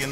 Hei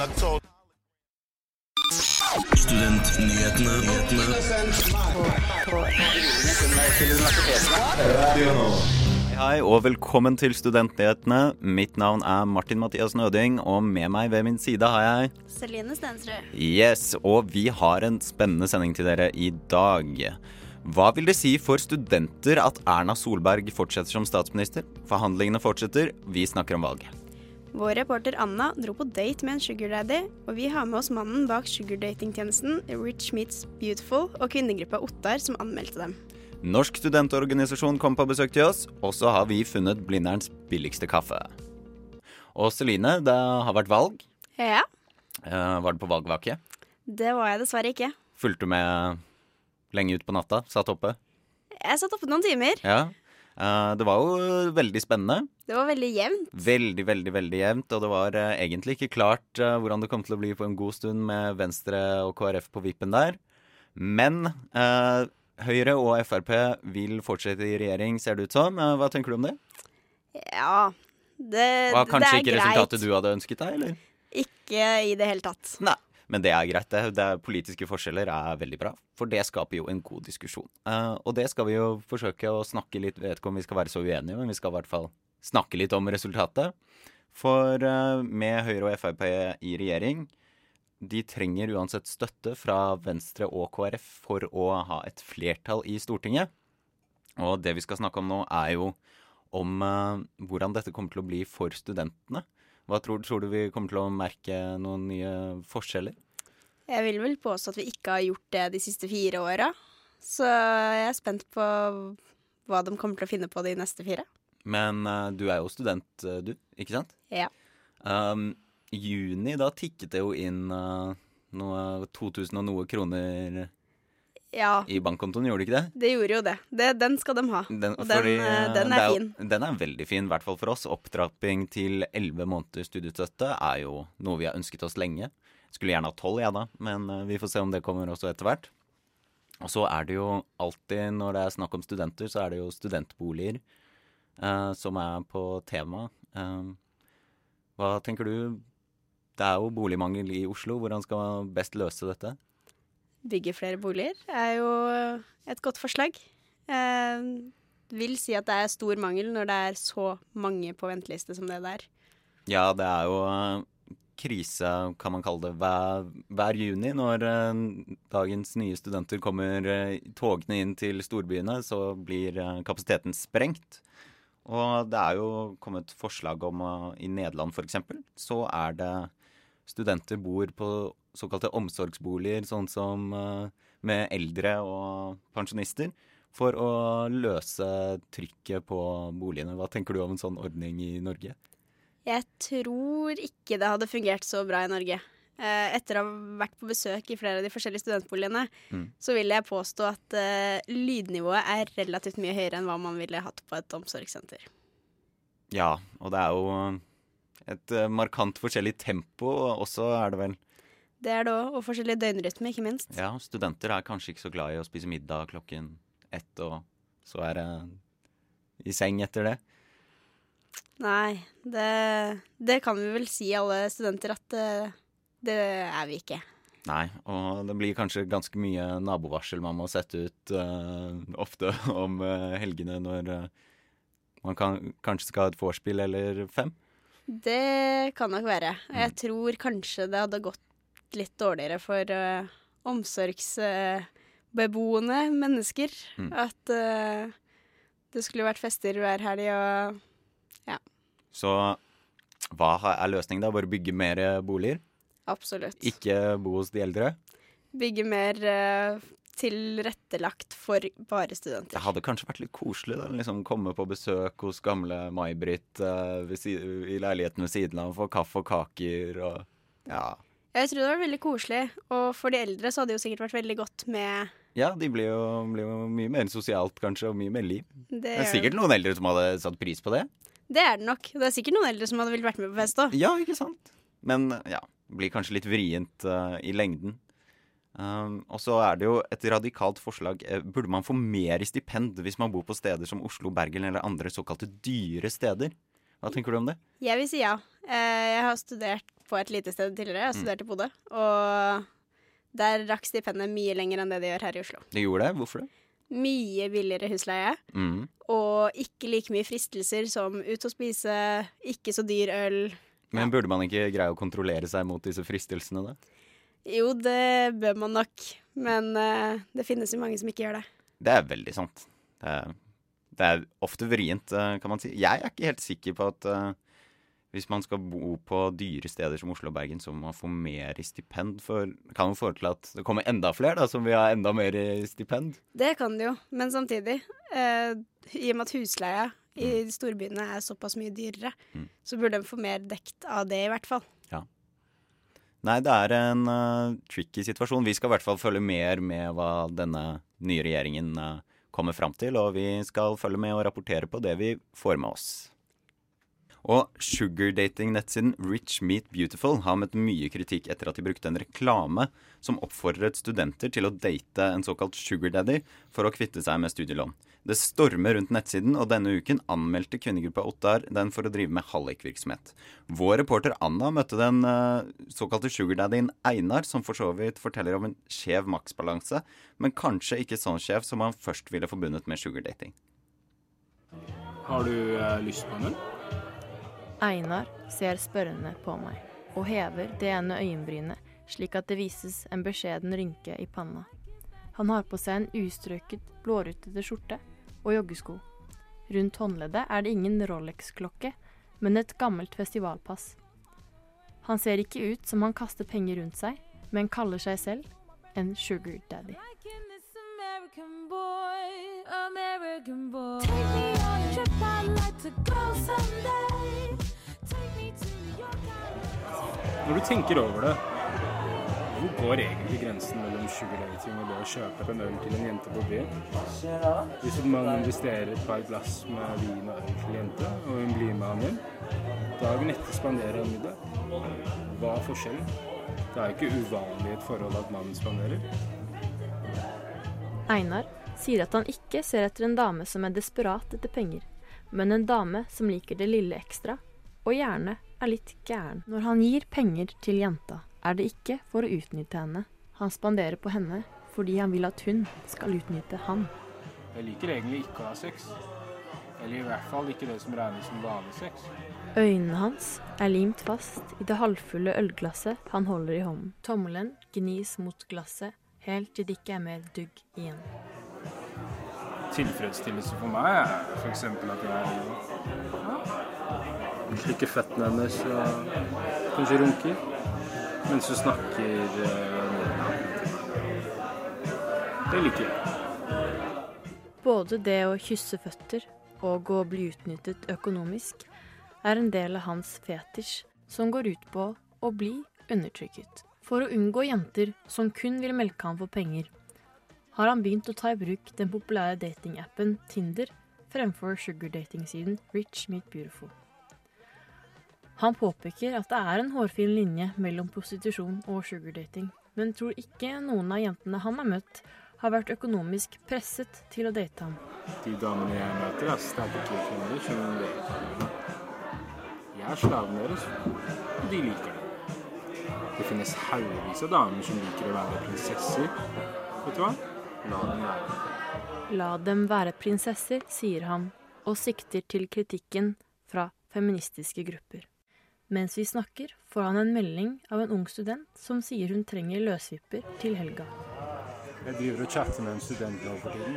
og velkommen til Studentnyhetene. Mitt navn er Martin Mathias Nøding, og med meg ved min side har jeg Celine Stensrud. Yes, og vi har en spennende sending til dere i dag. Hva vil det si for studenter at Erna Solberg fortsetter som statsminister? Forhandlingene fortsetter, vi snakker om valget. Vår reporter Anna dro på date med en sugar daddy, og vi har med oss mannen bak sugardatingtjenesten Rich Meets Beautiful og kvinnegruppa Ottar som anmeldte dem. Norsk studentorganisasjon kom på besøk til oss, og så har vi funnet Blinderens billigste kaffe. Og Celine, det har vært valg. Ja, Eh, var du på valgvake? det var jeg dessverre ikke. Fulgte du med lenge ut på natta? Satt oppe? Jeg satt oppe noen timer. Ja. Eh, det var jo veldig spennende. Det var veldig jevnt. Veldig, veldig veldig jevnt. Og det var eh, egentlig ikke klart eh, hvordan det kom til å bli på en god stund med Venstre og KrF på vippen der. Men eh, Høyre og Frp vil fortsette i regjering, ser det ut som. Eh, hva tenker du om det? Ja, det, Var det kanskje er ikke resultatet du hadde ønsket deg, eller? Ikke i det hele tatt. Nei. Men det er greit. Det, det Politiske forskjeller er veldig bra, for det skaper jo en god diskusjon. Uh, og det skal vi jo forsøke å snakke litt Vet ikke om vi skal være så uenige, men vi skal i hvert fall snakke litt om resultatet. For uh, med Høyre og Frp i regjering, de trenger uansett støtte fra Venstre og KrF for å ha et flertall i Stortinget. Og det vi skal snakke om nå, er jo om uh, hvordan dette kommer til å bli for studentene. Hva tror, tror du vi kommer til å merke noen nye forskjeller? Jeg vil vel påstå at vi ikke har gjort det de siste fire åra. Så jeg er spent på hva de kommer til å finne på de neste fire. Men uh, du er jo student, eh, du, ikke sant? Ja. Um, I juni, da tikket det jo inn uh, noe 2000 og noe kroner Ja, i bankkontoen, gjorde de ikke det? det gjorde jo det. det den skal de ha. Den, Og den, fordi, eh, eh, den er, er jo- fin. Den er veldig fin, i hvert fall for oss. Opptrapping til 11 måneder studiestøtte er jo noe vi har ønsket oss lenge. Skulle gjerne ha 12, jeg da, men eh, vi får se om det kommer også etter hvert. Og så er det jo alltid, når det er snakk om studenter, så er det jo studentboliger eh, som er på tema. Eh, hva tenker du? Det er jo boligmangel i Oslo. Hvordan skal man best løse dette? Bygge flere boliger er jo et godt forslag. Eh, vil si at det er stor mangel når det er så mange på venteliste som det der. Ja, det er jo eh, krise, kan man kalle det, hver, hver juni. Når eh, dagens nye studenter kommer eh, togene inn til storbyene, så blir eh, kapasiteten sprengt. Og det er jo kommet forslag om å i Nederland f.eks. så er det studenter bor på såkalte omsorgsboliger, sånn som eh, med eldre og pensjonister, for å løse trykket på boligene. Hva tenker du om en sånn ordning i Norge? Jeg tror ikke det hadde fungert så bra i Norge. Eh, etter å ha vært på besøk i flere av de forskjellige studentboligene, Mm. så vil jeg påstå at eh, lydnivået er relativt mye høyere enn hva man ville hatt på et omsorgssenter. Ja, og det er jo et eh, markant forskjellig tempo også, er det vel. Det er det òg, og forskjellig døgnrytme, ikke minst. Ja, studenter er kanskje ikke så glad i å spise middag klokken ett, og så er det i seng etter det. Nei, det, det kan vi vel si alle studenter at det, det er vi ikke. Nei, og det blir kanskje ganske mye nabovarsel man må sette ut uh, ofte om uh, helgene når uh, man kan, kanskje skal ha et vorspiel eller fem. Det kan nok være. Mm. Jeg tror kanskje det hadde gått litt dårligere for uh, omsorgsbeboende mennesker. Mm. At uh, det skulle vært fester hver helg og Så hva er løsningen da? Bare bygge mer boliger? absolutt. Ikke bo hos de eldre? Bygge mer eh, tilrettelagt for bare studenter. Det hadde kanskje vært litt koselig å liksom komme på besøk hos gamle May-Britt uh, i leiligheten ved siden av, få kaffe og kaker og ja. Jeg tror det var veldig koselig, og for de eldre så hadde det jo sikkert vært veldig godt med Ja, de blir jo, blir jo mye mer sosialt kanskje, og mye mer liv. det. Det er sikkert noen eldre som hadde satt pris på det. Det er det nok. Det er sikkert noen eldre som hadde villet vært med på fest òg. Ja, ikke sant? Men ja, blir kanskje litt vrient uh, i lengden. Um, og så er det jo et radikalt forslag. Eh, burde man få mer i stipend hvis man bor på steder som Oslo, Bergen eller andre såkalte dyre steder? Hva tenker du om det? Jeg vil si ja. Eh, Jeg har studert på et lite sted tidligere. Jeg har Mm. studert i Bodø. Og der rakk stipendet mye lenger enn det de gjør her i Oslo. Det gjorde det? Hvorfor det? Mye billigere husleie. Mm. Og ikke like mye fristelser som ut og spise, ikke så dyr øl. Men burde man ikke greie å kontrollere seg mot disse fristelsene, da? Jo, det bør man nok. Men uh, det finnes jo mange som ikke gjør det. Det er veldig sant. Det er, det er ofte vrient, eh, kan man si. Jeg er ikke helt sikker på at uh, hvis man skal bo på dyre steder som Oslo og Bergen, så må man få mer i stipend. For kan jo føre til at det kommer enda flere da, som vil ha enda mer i stipend. Det kan det jo, men samtidig, Uh, i og med at husleia i storbyene er såpass mye dyrere, Mm. så burde de få mer dekt av det, i hvert fall. Nei, det er en uh, tricky situasjon. Vi skal i hvert fall følge mer med hva denne nye regjeringen uh, kommer fram til, og vi skal følge med og rapportere på det vi får med oss. Og sugardating-nettsiden Rich Meet Beautiful har møtt mye kritikk etter at de brukte en reklame som oppfordret studenter til å date en såkalt sugardaddy for å kvitte seg med studielån. Det stormer rundt nettsiden, og denne uken anmeldte kvinnegruppa Ottar den for å drive med hallikvirksomhet. Vår reporter Anna møtte den eh, såkalte sugardaddyen Einar, som for så vidt forteller om en skjev maksbalanse, men kanskje ikke sånn skjev som han først ville forbundet med sugardating. Har du eh, lyst på en øl? Einar ser spørrende på meg og hever det ene øyenbrynet slik at det vises en beskjeden rynke i panna. Han har på seg en ustrøket, blårutete skjorte og joggesko. Rundt håndleddet er det ingen Rolex-klokke, men et gammelt festivalpass. Han ser ikke ut som han kaster penger rundt seg, men kaller seg selv en sugar daddy. American boy, American boy. Take me on a trip, I'd like to go someday. Når du tenker over det, hvor går egentlig grensen mellom sugardating og det å kjøpe en øl til en jente på byen? Hvis man investerer et par glass med vin og øl til jente, og hun blir med han hjem, dagen etter spanderer han middag. Hva er forskjellen? Det er ikke uvanlig i et forhold at mannen spanderer. Einar sier at han ikke ser etter en dame som er desperat etter penger, men en dame som liker det lille ekstra, og gjerne er litt gæren. Når han gir penger til jenta, er det ikke for å utnytte henne. Han spanderer på henne fordi han vil at hun skal utnytte han. Jeg liker egentlig ikke å ha sex. Eller i hvert fall ikke det som regnes som vanlig sex. Øynene hans er limt fast i det halvfulle ølglasset han holder i hånden. Tommelen gnis mot glasset helt til det ikke er mer dugg igjen. Tilfredsstillelse for meg er f.eks. at jeg slikker føttene hennes og kanskje runker mens hun snakker eh, Det liker jeg. Både det å kysse føtter og å bli utnyttet økonomisk er en del av hans fetisj som går ut på å bli undertrykket. For å unngå jenter som kun vil melke ham for penger, har han begynt å ta i bruk den populære datingappen Tinder fremfor sugardating-siden Rich Meet Beautiful. Han påpeker at det er en hårfin linje mellom prostitusjon og sugardating, men tror ikke noen av jentene han har møtt, har vært økonomisk presset til å date ham. De damene jeg møter, er sterke kvinner som. Jeg er slaven deres, og de liker det. Det finnes haugevis av damer som liker å være prinsesser. Vet du hva? La dem være. La dem være prinsesser, sier han, og sikter til kritikken fra feministiske grupper. Mens vi snakker, får han en melding av en ung student som sier hun trenger løsvipper til helga. Jeg driver og chatter med en student nå for tiden.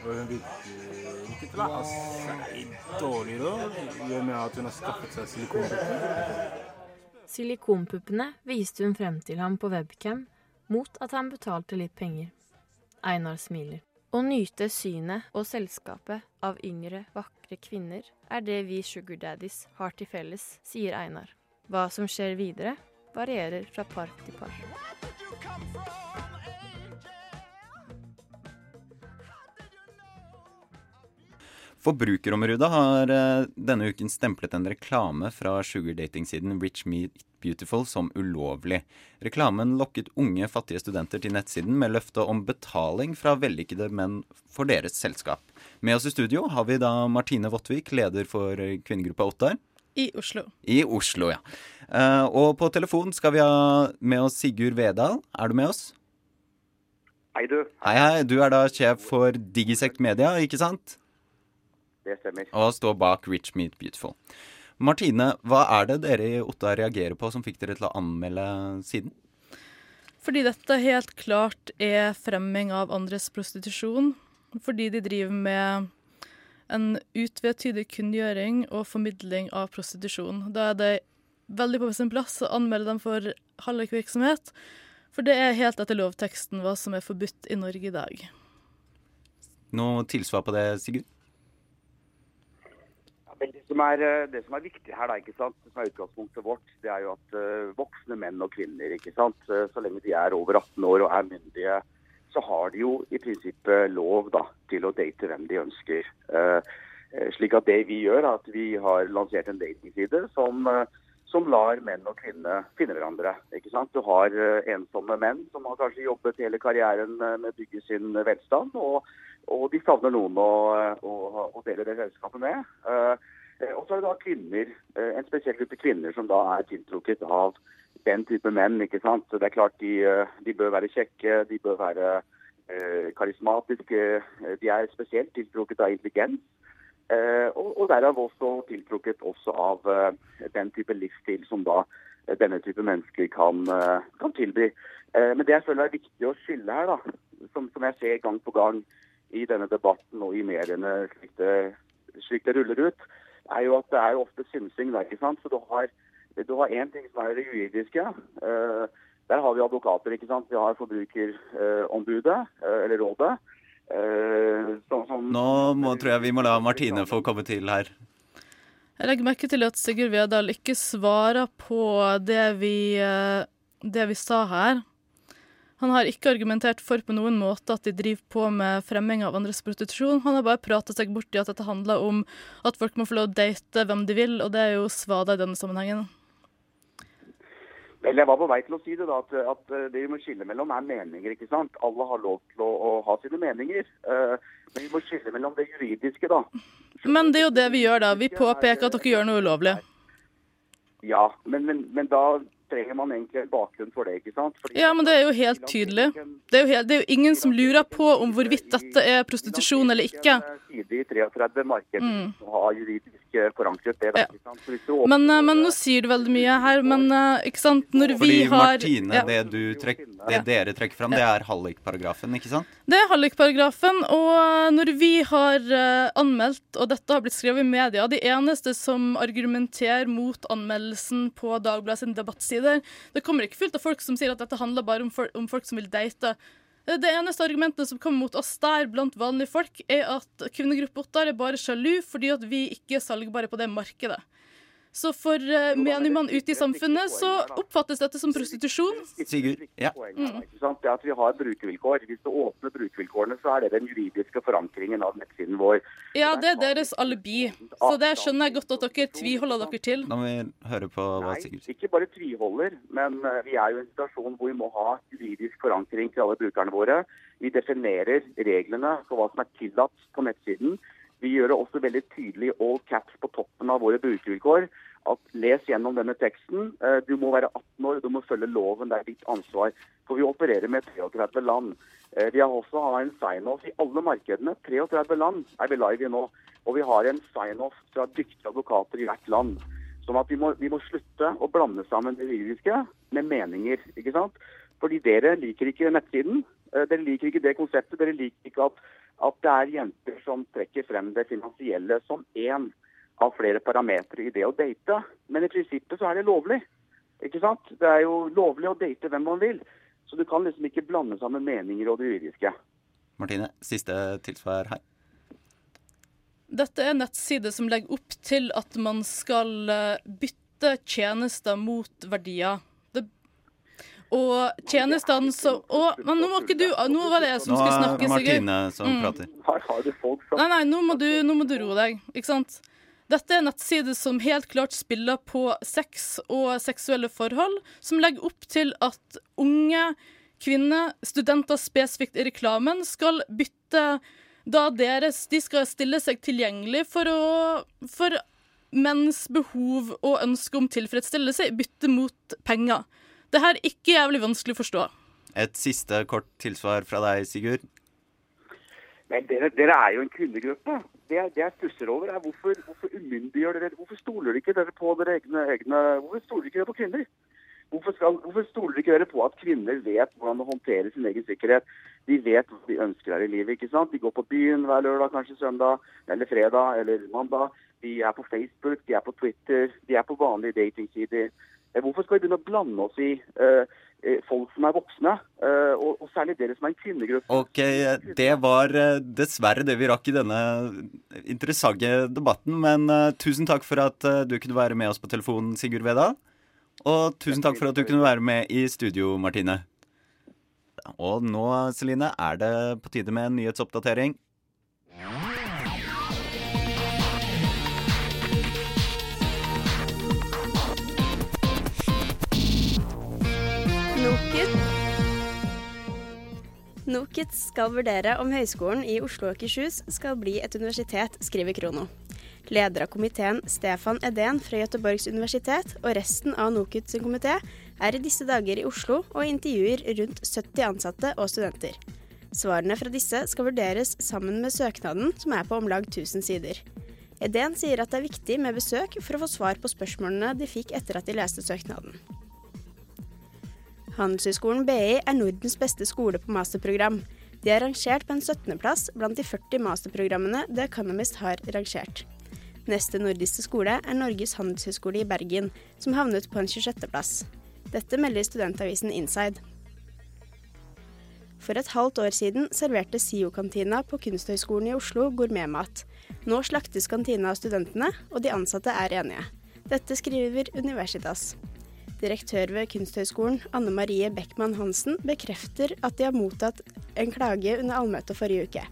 Og hun virker ikke til å ha seg dårlig råd, i og med at hun har skaffet seg silikonpupper. Silikonpuppene viste hun frem til ham på webcam mot at han betalte litt penger. Einar smiler. Å nyte synet og selskapet av yngre, vakre kvinner er det vi sugar daddies har til felles, sier Einar. Hva som skjer videre, varierer fra par til par. Forbrukerombudet har eh, denne uken stemplet en reklame fra sugardating-siden Rich Meat Beautiful som ulovlig. Reklamen lokket unge, fattige studenter til nettsiden med løfte om betaling fra vellykkede menn for deres selskap. Med oss i studio har vi da Martine Vottvik, leder for kvinnegruppa Ottar. I Oslo. I Oslo, ja. Eh, og på telefon skal vi ha med oss Sigurd Vedal. Er du med oss? Hei, du. Hei, hei. Du er da sjef for Digisect Media, ikke sant? Det stemmer. Og står bak Rich Meat Beautiful. Martine, hva er det dere i Otta reagerer på som fikk dere til å anmelde siden? Fordi dette helt klart er fremming av andres prostitusjon. Fordi de driver med en utvetydig kunngjøring og formidling av prostitusjon. Da er det veldig på sin plass å anmelde dem for hallikvirksomhet. For det er helt etter lovteksten hva som er forbudt i Norge i dag. Noe tilsvar på det, Sigurd? Ja, men det, som er, eh, det som er viktig her, da, ikke sant? det som er utgangspunktet vårt, det er jo at eh, voksne menn og kvinner, ikke sant? eh, så lenge de er over 18 år og er myndige, så har de jo i prinsippet lov da, til å date hvem de ønsker. Eh, eh, slik at det vi gjør, er at vi har lansert en datingside som, eh, som lar menn og kvinner finne hverandre. ikke sant? Du har ensomme menn som har kanskje jobbet hele karrieren med å bygge sin velstand, og, og de savner noen å, å, å dele det selskapet med. Og så er det da kvinner, en spesiell gruppe kvinner som da er tiltrukket av den type menn. ikke sant? Så det er klart de, eh, de bør være kjekke, de bør være eh, karismatiske. eh, De er spesielt tiltrukket av intelligens. Eh, og, og derav også tiltrukket også av eh, den type livsstil som da eh, denne type mennesker kan, kan tilby. Men det jeg føler er viktig å skille her, da, som, som jeg ser gang på gang i denne debatten og i mediene slik det, slik det ruller ut, er jo at det er ofte synsing ikke sant? Så du har du har én ting som er det juridiske. Eh, der har vi advokater. ikke sant? Vi har Forbrukerombudet, eh, eller rådet. eh, som, som, Nå må, tror jeg vi må la Martine få komme til her. Jeg legger merke til at Sigurd Vedal ikke svarer på det vi, det vi sa her. Han har ikke argumentert for på noen måte at de driver på med fremming av andres prostitusjon. Han har bare prata seg bort i at dette handler om at folk må få lov å date hvem de vil, og det er jo svada i denne sammenhengen. Vel, jeg var på vei til å si det da, at, at eh, det vi må skille mellom er meninger. ikke sant? Alle har lov til å, å ha sine meninger. Uh, men vi må skille mellom det juridiske, da. Men det er jo det vi gjør, da. Vi påpeker at dere gjør noe ulovlig. Ja, men, men, men da trenger man egentlig en bakgrunn for det, ikke sant? Fordi- Ja, men det er jo helt tydelig. Det er jo, helt, det er jo ingen som lurer på om hvorvidt dette er prostitusjon eller ikke. Side i 33 markeder Mm. har juridisk eh, forankret det. Da, ikke sant? Men, eh, men nå sier du veldig mye her, men eh, ikke sant, når Fordi vi har Martine, ja. det, du trekk, det dere trekker fram, det er hallikparagrafen, ikke sant? Det er hallikparagrafen, og når vi har anmeldt, og dette har blitt skrevet i media, de eneste som argumenterer mot anmeldelsen på Dagbladet debattsider, det kommer ikke fullt av folk som sier at dette handler bare om, folk- om folk som vil date. Det eneste argumentet som kommer mot oss der blant vanlige folk, er at kvinnegruppe Ottar er bare sjalu fordi at vi ikke er salgbare på det markedet. Så for uh, menigmann ute i samfunnet så oppfattes dette som prostitusjon. Sigurd, ja. Sant? Det at vi har brukervilkår. Hvis du åpner brukervilkårene, så er det den juridiske forankringen av nettsiden vår. Ja, det er deres alibi. Så det skjønner jeg godt at dere tviholder dere til. Da må vi høre på hva Sigurd sier. ikke bare tviholder, men eh, vi er jo i en situasjon hvor vi må ha juridisk forankring til alle brukerne våre. Vi definerer reglene for hva som er tillatt på nettsiden. Vi gjør det også veldig tydelig all caps på toppen av våre brukervilkår at les gjennom denne teksten. Eh, Du må være 18 år, du må følge loven. Det er ditt ansvar. For vi opererer med 33 land. Eh, Vi har også en sign-off i alle markedene. 33 land er vi live i nå. Og vi har en sign-off fra dyktige advokater i hvert land. Sånn at vi må, vi må slutte å blande sammen det juridiske med meninger. ikke sant? Fordi dere liker ikke nettsiden. Eh, Dere liker ikke det konseptet. Dere liker ikke at, at det er jenter som trekker frem det finansielle som én av flere parametere i det å date. Men i prinsippet så er det lovlig. Ikke sant? Det er jo lovlig å date hvem man vil. Så du kan liksom ikke blande sammen meninger og det juridiske. Martine, siste tilsvar her. Dette er en nettside som legger opp til at man skal eh, bytte tjenester mot verdier. Og tjenestene som og, men nå må ikke du Nå var det jeg som skulle snakke. Nå er Martine som Mm. prater. Her har du folk som Nei, nei, nå må, du, nå må du roe deg, ikke sant? Dette er en nettside som helt klart spiller på sex og seksuelle forhold, som legger opp til at unge kvinner, studenter spesifikt i reklamen, skal bytte da deres De skal stille seg tilgjengelig for å For menns behov og ønske om tilfredsstillelse i bytte mot penger. Det her er ikke jævlig vanskelig å forstå. Et siste kort tilsvar fra deg, Sigurd. Men dere, dere er jo en kvinnegruppe. Det, jeg- det jeg stusser over, er hvorfor, hvorfor umyndiggjør dere Hvorfor stoler ikke dere på dere egne, egne Hvorfor stoler ikke dere på kvinner? Hvorfor, skal, hvorfor stoler ikke dere på at kvinner vet hvordan å håndtere sin egen sikkerhet? De vet hva de ønsker her i livet. ikke sant? De går på byen hver lørdag, kanskje søndag, eller fredag eller mandag. De er på Facebook, de er på Twitter, de er på vanlige datingsider. Eh, Hvorfor skal vi begynne å blande oss i eh, folk som er voksne, uh, og, og særlig dere som er en kvinnegruppe? Ok, det var dessverre det vi rakk i denne interessante debatten. Men uh, tusen takk for at du kunne være med oss på telefonen, Sigurd Veda. Og tusen takk for at du kunne være med i studio, Martine. Og nå, Celine, er det på tide med en nyhetsoppdatering. NOKUT skal vurdere om Høgskolen i Oslo og Akershus skal bli et universitet, skriver Krono. Leder av komiteen, Stefan Edén fra Göteborgs universitet, og resten av NOKUTs komité er i disse dager i Oslo og intervjuer rundt 70 ansatte og studenter. Svarene fra disse skal vurderes sammen med søknaden, som er på om lag 1000 sider. Edén sier at det er viktig med besøk for å få svar på spørsmålene de fikk etter at de leste søknaden. Handelshøyskolen BI er Nordens beste skole på masterprogram. De er rangert på en 17.-plass blant de 40 masterprogrammene The Economist har rangert. Neste nordiske skole er Norges handelshøyskole i Bergen, som havnet på en 26.-plass. Dette melder studentavisen Inside. For et halvt år siden serverte SIO-kantina på Kunsthøgskolen i Oslo gourmetmat. Nå slaktes kantina av studentene, og de ansatte er enige. Dette skriver Universitas. Direktør ved Kunsthøgskolen, Anne Marie Beckmann Hansen, bekrefter at de har mottatt en klage under allmøtet forrige uke.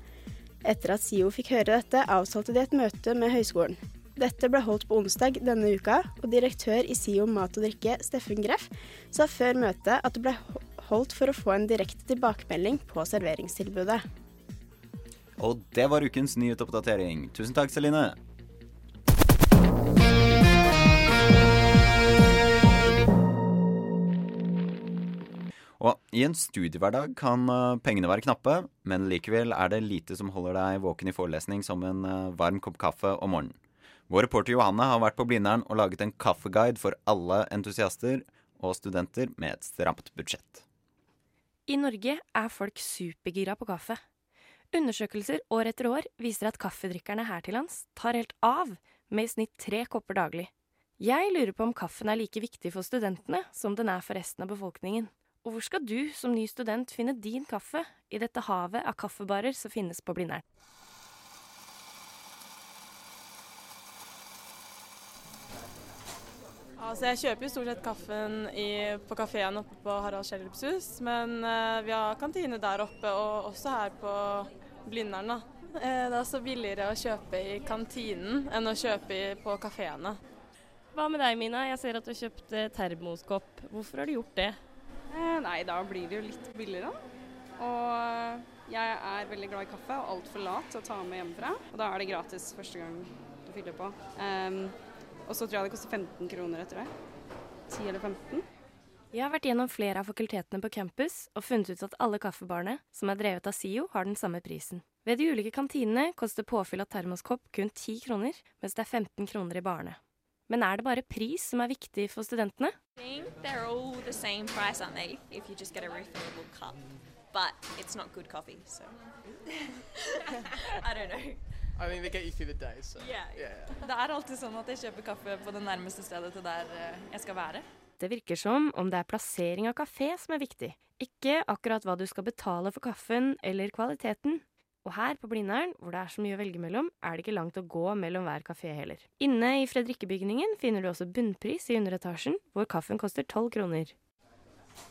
Etter at SIO fikk høre dette, avtalte de et møte med høyskolen. Dette ble holdt på onsdag denne uka, og direktør i SIO Mat og Drikke, Steffen Greff, sa før møtet at det ble holdt for å få en direkte tilbakemelding på serveringstilbudet. Og det var ukens nyhetsoppdatering. Tusen takk, Celine. Og i en studiehverdag kan eh, pengene være knappe, men likevel er det lite som holder deg våken i forelesning som en eh, varm kopp kaffe om morgenen. Vår reporter Johanne har vært på Blindern og laget en kaffeguide for alle entusiaster og studenter med et stramt budsjett. I Norge er folk supergira på kaffe. Undersøkelser år etter år viser at kaffedrikkerne her til lands tar helt av med i snitt tre kopper daglig. Jeg lurer på om kaffen er like viktig for studentene som den er for resten av befolkningen. Og hvor skal du som ny student finne din kaffe i dette havet av kaffebarer som finnes på Blindern? Altså, jeg kjøper jo stort sett kaffen i, på kafeen oppe på Harald Schjelderups hus, men eh, vi har kantine der oppe og også her på Blindern. Eh, det er også billigere å kjøpe i kantinen enn å kjøpe i, på kafeene. Hva med deg, Mina? Jeg ser at du har kjøpt eh, termoskopp. Hvorfor har du gjort det? Eh, nei, da blir det jo litt billigere. Og jeg er veldig glad i kaffe og altfor lat til å ta med hjemmefra. Og da er det gratis første gang du fyller på. Um, og så tror jeg det koster 15 kroner etter det. 10 eller 15. Jeg har vært gjennom flere av fakultetene på campus og funnet ut at alle kaffebarene som er drevet av SIO, har den samme prisen. Ved de ulike kantinene koster påfyll av termoskopp kun 10 kroner, mens det er 15 kroner i barene. Men er det bare pris som er viktig for studentene? think they're all the same price, aren't they? If you just get a refillable cup. But it's not good coffee, so. I don't know. I mean, they get you through the day, so Yeah. yeah. Det er alltid sånn at jeg kjøper kaffe på det nærmeste stedet til der eh, jeg skal være. Det virker som om det er plassering av kafé som er viktig, ikke akkurat hva du skal betale for kaffen eller kvaliteten. Og her på Blindern, hvor det er så mye å velge mellom, er det ikke langt å gå mellom hver kafé heller. Inne i Fredrikke-bygningen finner du også bunnpris i underetasjen, hvor kaffen koster tolv kroner.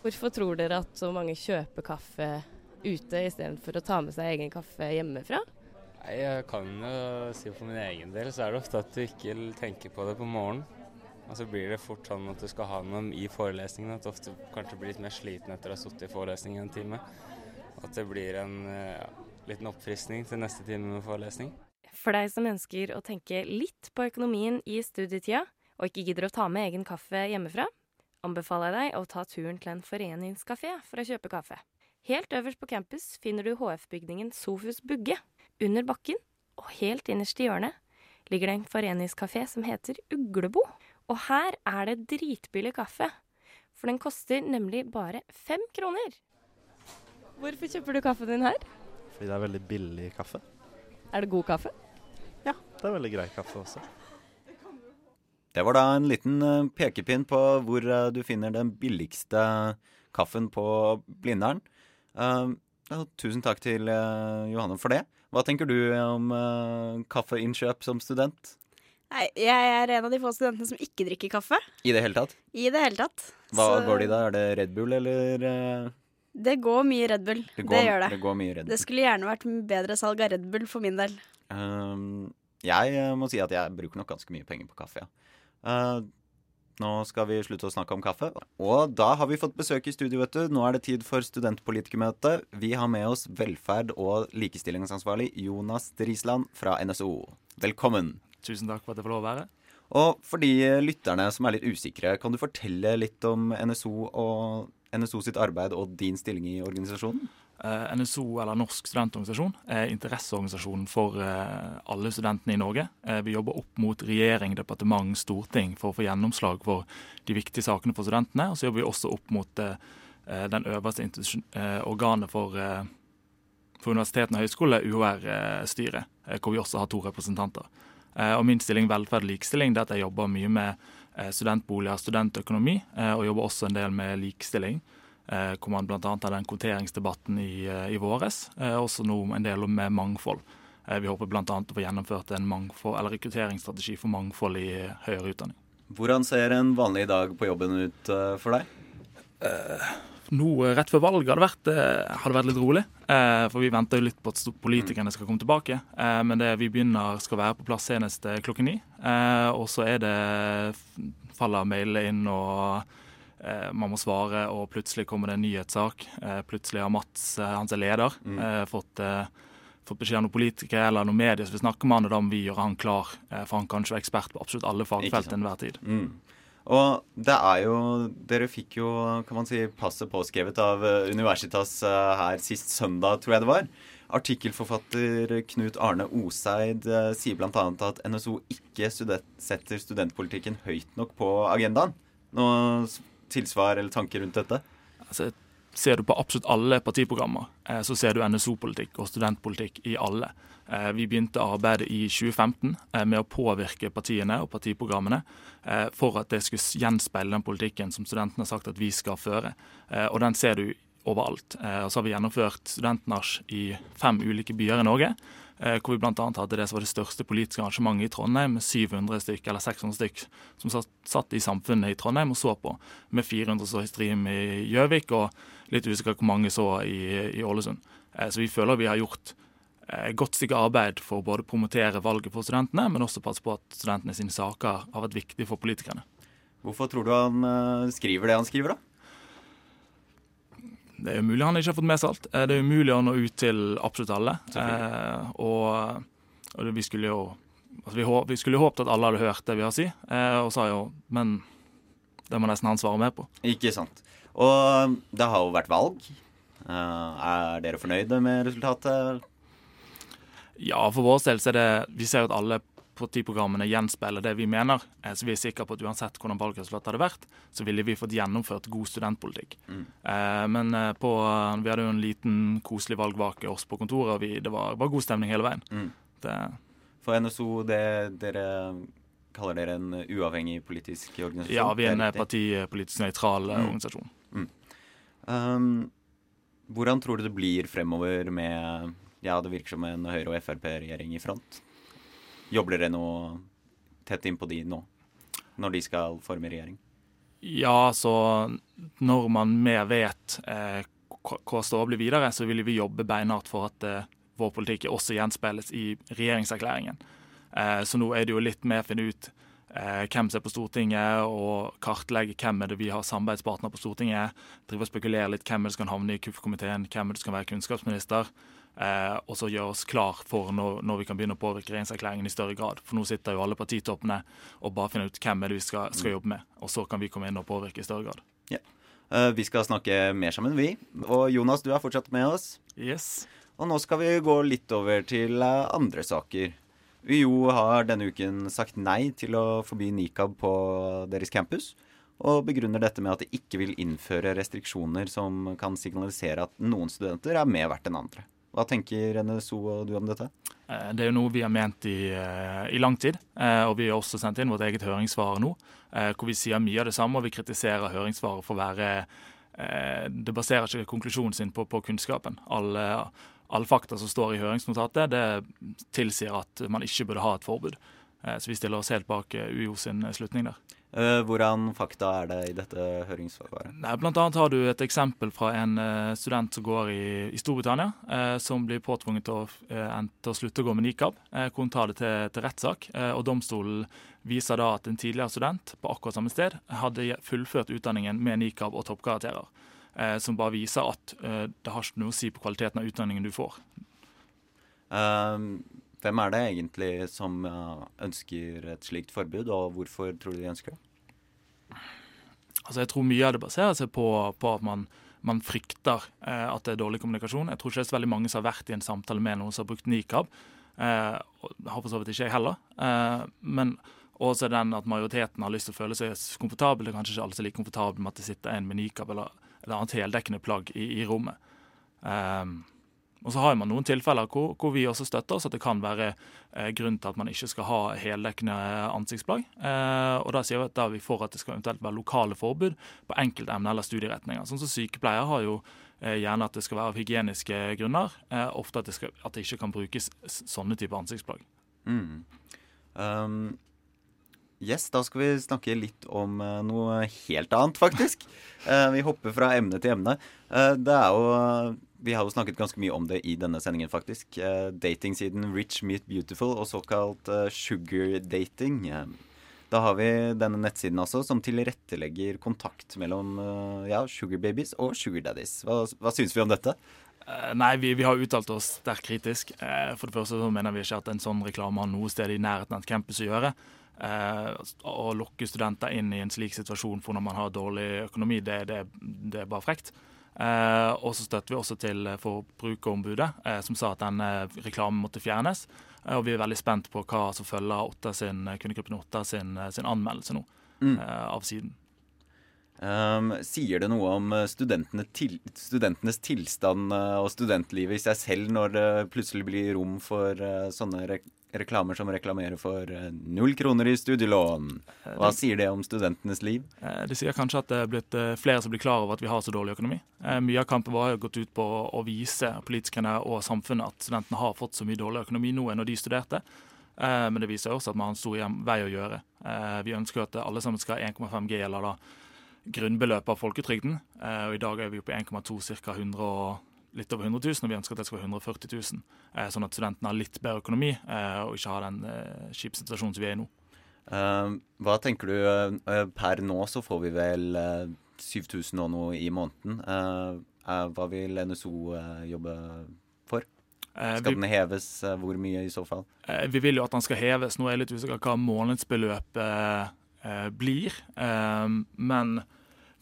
Hvorfor tror dere at så mange kjøper kaffe ute istedenfor å ta med seg egen kaffe hjemmefra? Nei, Jeg kan jo si for min egen del så er det ofte at du ikke tenker på det på morgenen. Og så blir det fort sånn at du skal ha noe i forelesningen, at du ofte kanskje blir litt mer sliten etter å ha sittet i forelesning en time. At det blir en ja, liten oppfriskning til neste time med forelesning. For deg som ønsker å tenke litt på økonomien i studietida, og ikke gidder å ta med egen kaffe hjemmefra, anbefaler jeg deg å ta turen til en foreningskafé for å kjøpe kaffe. Helt øverst på campus finner du HF-bygningen Sofus Bugge. Under bakken, og helt innerst i hjørnet, ligger det en foreningskafé som heter Uglebo. Og her er det dritbillig kaffe, for den koster nemlig bare fem kroner. Hvorfor kjøper du kaffen din her? Fordi det er veldig billig kaffe. Er det god kaffe? Ja, det er veldig grei kaffe også. Det var da en liten eh, pekepinn på hvor eh, du finner den billigste kaffen på Blindern. Eh, tusen takk til Johanne for det. Hva tenker du om kaffeinnkjøp som student? Nei, jeg er en av de få studentene som ikke drikker kaffe. I det hele tatt? I det hele tatt. Hva Så går det i da? Er det Red Bull, eller Det går mye Red Bull. Det Det, gjør det. det går mye Red Bull. Det skulle gjerne vært bedre salg av Red Bull for min del. Um, jeg eh, må si at jeg bruker nok ganske mye penger på kaffe, ja. Uh, nå skal vi slutte å snakke om kaffe. Og da har vi fått besøk i studio, vet du. Nå er det tid for studentpolitikermøte. Vi har med oss velferd- og likestillingsansvarlig Jonas Drisland fra NSO. Velkommen. Tusen takk for at jeg får lov å være. Og for de lytterne som er litt usikre, kan du fortelle litt om NSO og NSO sitt arbeid og din stilling i organisasjonen? Eh, NSO, eller Norsk studentorganisasjon, er interesseorganisasjonen for eh, alle studentene i Norge. Eh, vi jobber opp mot regjering, departement, storting for å få gjennomslag for de viktige sakene for studentene. Og så jobber vi også opp mot den øverste organet for, for universitetene og høyskolene, UHR-styret, hvor vi også har to representanter. Og min stilling velferd og likestilling det er at jeg jobber mye med studentboliger, studentøkonomi, eh, og jobber også en del med likestilling. Eh, hvor man bl.a. har den kvoteringsdebatten i, eh, i våres. Eh, også nå en del med mangfold. Eh, vi håper bl.a. å få gjennomført en mangfold, eller rekrutteringsstrategi for mangfold i eh, høyere utdanning. Hvordan ser en vanlig dag på jobben ut eh, for deg? Nå eh, rett før valget har det vært, eh, har det vært litt rolig. Eh, for vi venter jo litt på at politikerne skal komme tilbake. Eh, men det vi begynner skal være på plass senest klokken ni. Eh, og så er det faller mailene inn, og man må svare, og plutselig kommer det en nyhetssak. Plutselig har Mats, hans er leder, Mm. fått, fått beskjed av noen politikere eller noen medier som vil snakke med han, og da må vi gjøre han klar. For han kan ikke være ekspert på absolutt alle fagfelt til enhver tid. Mm. Og det er jo Dere fikk jo, kan man si, passet påskrevet av eh, Universitas eh, her sist søndag, tror jeg det var. Artikkelforfatter Knut Arne Oseid eh, sier bl.a. at NSO ikke student, setter studentpolitikken høyt nok på agendaen. Noe tilsvar eller tanker rundt dette? Altså, ser du på absolutt alle partiprogrammer, eh, så ser du NSO-politikk og studentpolitikk i alle. Eh, vi begynte arbeidet i 2015 eh, med å påvirke partiene og partiprogrammene for at det skulle gjenspeile den politikken som studentene har sagt at vi skal føre. Og den ser du overalt. Og så har vi gjennomført studentnasj i fem ulike byer i Norge. Hvor vi bl.a. hadde det som var det største politiske arrangementet i Trondheim, med 700 stykk, eller 600 stykk som satt, i samfunnet i Trondheim og så på, med 400 så i stream i Gjøvik, og litt usikker hvor mange så i, i Ålesund. Eh, Så vi føler vi har gjort eh, et godt stykke arbeid for å både promotere valget for studentene, men også passe på at studentene sine saker har vært viktige for politikerne. Hvorfor tror du han eh, skriver det han skriver, da? Det er umulig han ikke har fått med seg alt. Eh, Det er umulig å nå ut til absolutt alle. Eh, og, og vi skulle jo altså vi, håp, vi skulle håpet at alle hadde hørt det vi har å si, eh, og sa jo Men det må nesten han svare med på. Ikke sant. Og det har jo vært valg. Eh, er dere fornøyde med resultatet? Ja, for vår del så er det Vi ser jo at alle partiprogrammene gjenspeiler det vi mener. Eh, Så vi er sikre på at uansett hvordan valgresultatet hadde vært, så ville vi fått gjennomført god studentpolitikk. Mm. Eh, Men på, vi hadde jo en liten koselig valgvake oss på kontoret, og vi, det var, var god stemning hele veien. Mm. Det, For NSO, det, dere kaller dere en uavhengig politisk organisasjon? ja, vi er en partipolitisk nøytral eh, Mm. organisasjon. Mm. Um, hvordan tror du det blir fremover med Ja, det virker som en Høyre- og Frp-regjering i front. Jobber dere nå tett innpå de nå, når de skal forme regjering? Ja, så når man mer vet eh, hva står blir videre, så vil vi jobbe beinhardt for at eh, vår politikk også gjenspeiles i regjeringserklæringen. Eh, så nå er det jo litt med å finne ut eh, hvem som er på Stortinget, og kartlegge hvem er det vi har samarbeidspartner på Stortinget. Drive og spekulere litt hvem er det som kan havne i KUF-komiteen, hvem er det som kan være kunnskapsminister. Eh, og så gjøre oss klar for når, når vi kan begynne å påvirke regjeringserklæringen i større grad. For nå sitter jo alle partitoppene og bare finner ut hvem er det vi skal, skal jobbe med. Og så kan vi komme inn og påvirke i større grad. Ja. Vi skal snakke mer sammen, vi. Og Jonas, du er fortsatt med oss. Yes. Og nå skal vi gå litt over til andre saker. UiO har denne uken sagt nei til å forby nikab på deres campus. Og begrunner dette med at de ikke vil innføre restriksjoner som kan signalisere at noen studenter er mer verdt enn andre. Hva tenker NSO og du om dette? Eh, Det er jo noe vi har ment i, eh, i lang tid, eh, og vi har også sendt inn vårt eget høringssvar nå, hvor vi sier mye av det samme, og vi kritiserer høringssvaret for å være Det baserer ikke konklusjonen sin på, på kunnskapen. Alle, alle fakta som står i høringsnotatet, det tilsier at man ikke burde ha et forbud. Eh, Så vi stiller oss helt bak eh, UiO sin eh, slutning der. Hvordan fakta er det i dette høringssvaret? Blant annet har du et eksempel fra en student som går i, i Storbritannia, eh, som blir påtvunget til å, eh, til å slutte å gå med nikab, eh, hun tar det til, til rettssak. Og Domstolen viser da at en tidligere student på akkurat samme sted hadde fullført utdanningen med nikab og toppkarakterer. Eh, som bare viser at eh, det har ikke noe å si på kvaliteten av utdanningen du får. Eh, hvem er det egentlig som ønsker et slikt forbud, og hvorfor tror du de ønsker det? Altså Jeg tror mye av det baserer seg på, på at man, man frykter eh, at det er dårlig kommunikasjon. Jeg tror ikke det er så veldig mange som har vært i en samtale med noen som har brukt nikab. Eh, har for så vidt ikke jeg heller. Eh, men også den at majoriteten har lyst til å føle seg komfortabel. Det er kanskje ikke alle som er like komfortable med at det sitter en med nikab eller et annet heldekkende plagg i, i rommet. Um, og så har man noen tilfeller hvor, hvor vi også støtter oss at det kan være eh, grunn til at man ikke skal ha heldekkende ansiktsplagg. Eh, og da sier vi at da vi får at det skal eventuelt være lokale forbud på enkeltemner eller studieretninger. Sånn som sykepleier har jo eh, gjerne at det skal være av hygieniske grunner. Eh, ofte at det, skal, at det ikke kan brukes sånne typer ansiktsplagg. Mm. Um, yes, da skal vi snakke litt om eh, noe helt annet, faktisk. Eh, vi hopper fra emne til emne. Eh, det er jo Vi har jo snakket ganske mye om det i denne sendingen, faktisk. Datingsiden Rich Meet Beautiful og såkalt sugardating. sugar dating. Da har vi denne nettsiden altså, som tilrettelegger kontakt mellom ja, sugar babies og sugar daddies. Hva, hva syns vi om dette? Nei, vi, vi har uttalt oss sterkt kritisk. For det første så mener vi ikke at en sånn reklame har noe sted i nærheten av et campus å gjøre. Eh, Å lokke studenter inn i en slik situasjon for når man har dårlig økonomi, det, det, det er bare frekt. Eh, og så støtter vi også til Forbrukerombudet, eh, som sa at denne reklamen måtte fjernes. Og vi er veldig spent på hva som følger Otta sin, kundegruppen Otta sin, sin anmeldelse nå Mm. eh, av siden. Um, sier det noe om studentene til, studentenes tilstand og studentlivet i seg selv når det plutselig blir rom for sånne re reklamer som reklamerer for eh, null kroner i studielån? Hva sier det om studentenes liv? Eh, Det sier kanskje at det er blitt eh, flere som blir klar over at vi har så dårlig økonomi. Eh, Mye av kampen vår har gått ut på å vise politikerne og samfunnet at studentene har fått så mye dårlig økonomi nå enn når de studerte. Eh, Men det viser også at vi har en stor vei å gjøre. Eh, Vi ønsker at alle sammen skal ha 1,5 G, eller da grunnbeløpet av folketrygden. Eh, Og i dag er vi på 1,2, ca. 100 og litt over 100 000, og vi ønsker at det skal være 140 000. eh, Sånn at studentene har litt bedre økonomi, eh, og ikke har den eh, kjipe situasjonen som vi er i nå. Um, hva tenker du eh, Per nå så får vi vel eh, 7000 og noe i måneden. Eh, eh, hva vil NSO eh, jobbe for? Eh, Skal den heves? Eh, hvor mye i så fall? Eh, Vi vil jo at den skal heves. Nå er jeg litt usikker hva månedsbeløpet eh, blir. Eh, men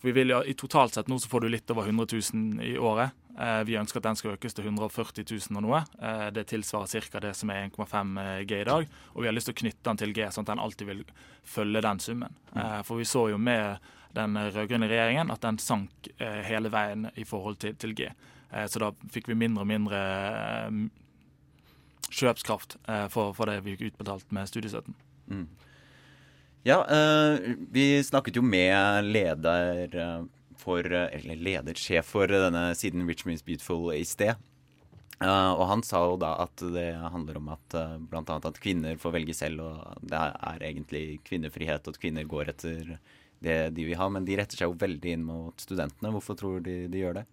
vi vil jo, i totalt sett nå så får du litt over 100 000 i året. Eh, vi ønsker at den skal økes til 140 000 og noe. Eh, det tilsvarer ca. det som er 1,5 G i dag. Og vi har lyst til å knytte den til G, sånn at den alltid vil følge den summen. Eh, for vi så jo med den rød-grønne regjeringen at den sank hele veien i forhold til, til G. Så da fikk vi mindre og mindre kjøpskraft for, for det vi fikk utbetalt med studiestøtten. Mm. Ja, vi snakket jo med leder for eh, Eller ledersjef for denne siden Rich Means Beautiful i sted. Uh, og han sa jo da at det handler om at uh, bl.a. at kvinner får velge selv, og det er egentlig kvinnefrihet, og at kvinner går etter det de vil ha. Men de retter seg jo veldig inn mot studentene. Hvorfor tror de de gjør det?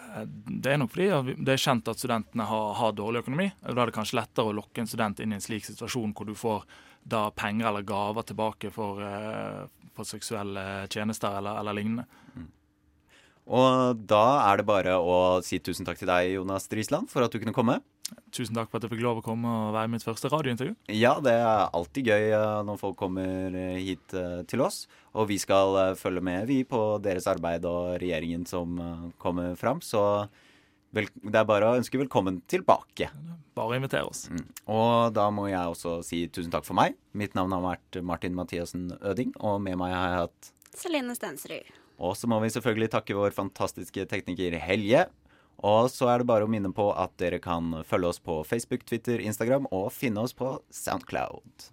Eh, Det er nok fordi det er kjent at studentene har, har dårlig økonomi. Da er det kanskje lettere å lokke en student inn i en slik situasjon hvor du får da penger eller gaver tilbake for, eh, for seksuelle tjenester eller, eller lignende. Og da er det bare å si tusen takk til deg, Jonas Drisland, for at du kunne komme. Tusen takk for at jeg fikk lov å komme og være i mitt første radiointervju. Ja, det er alltid gøy eh, når folk kommer eh, hit eh, til oss. Og vi skal følge med, vi, på deres arbeid og regjeringen som kommer fram. Så vel, det er bare å ønske velkommen tilbake. Bare invitere oss. Mm. Og da må jeg også si tusen takk for meg. Mitt navn har vært Martin Mathiassen Øding, og med meg har jeg hatt Celine Stensrud. Og så må vi selvfølgelig takke vår fantastiske tekniker Helje. Og så er det bare å minne på at dere kan følge oss på Facebook, Twitter, Instagram og finne oss på Soundcloud.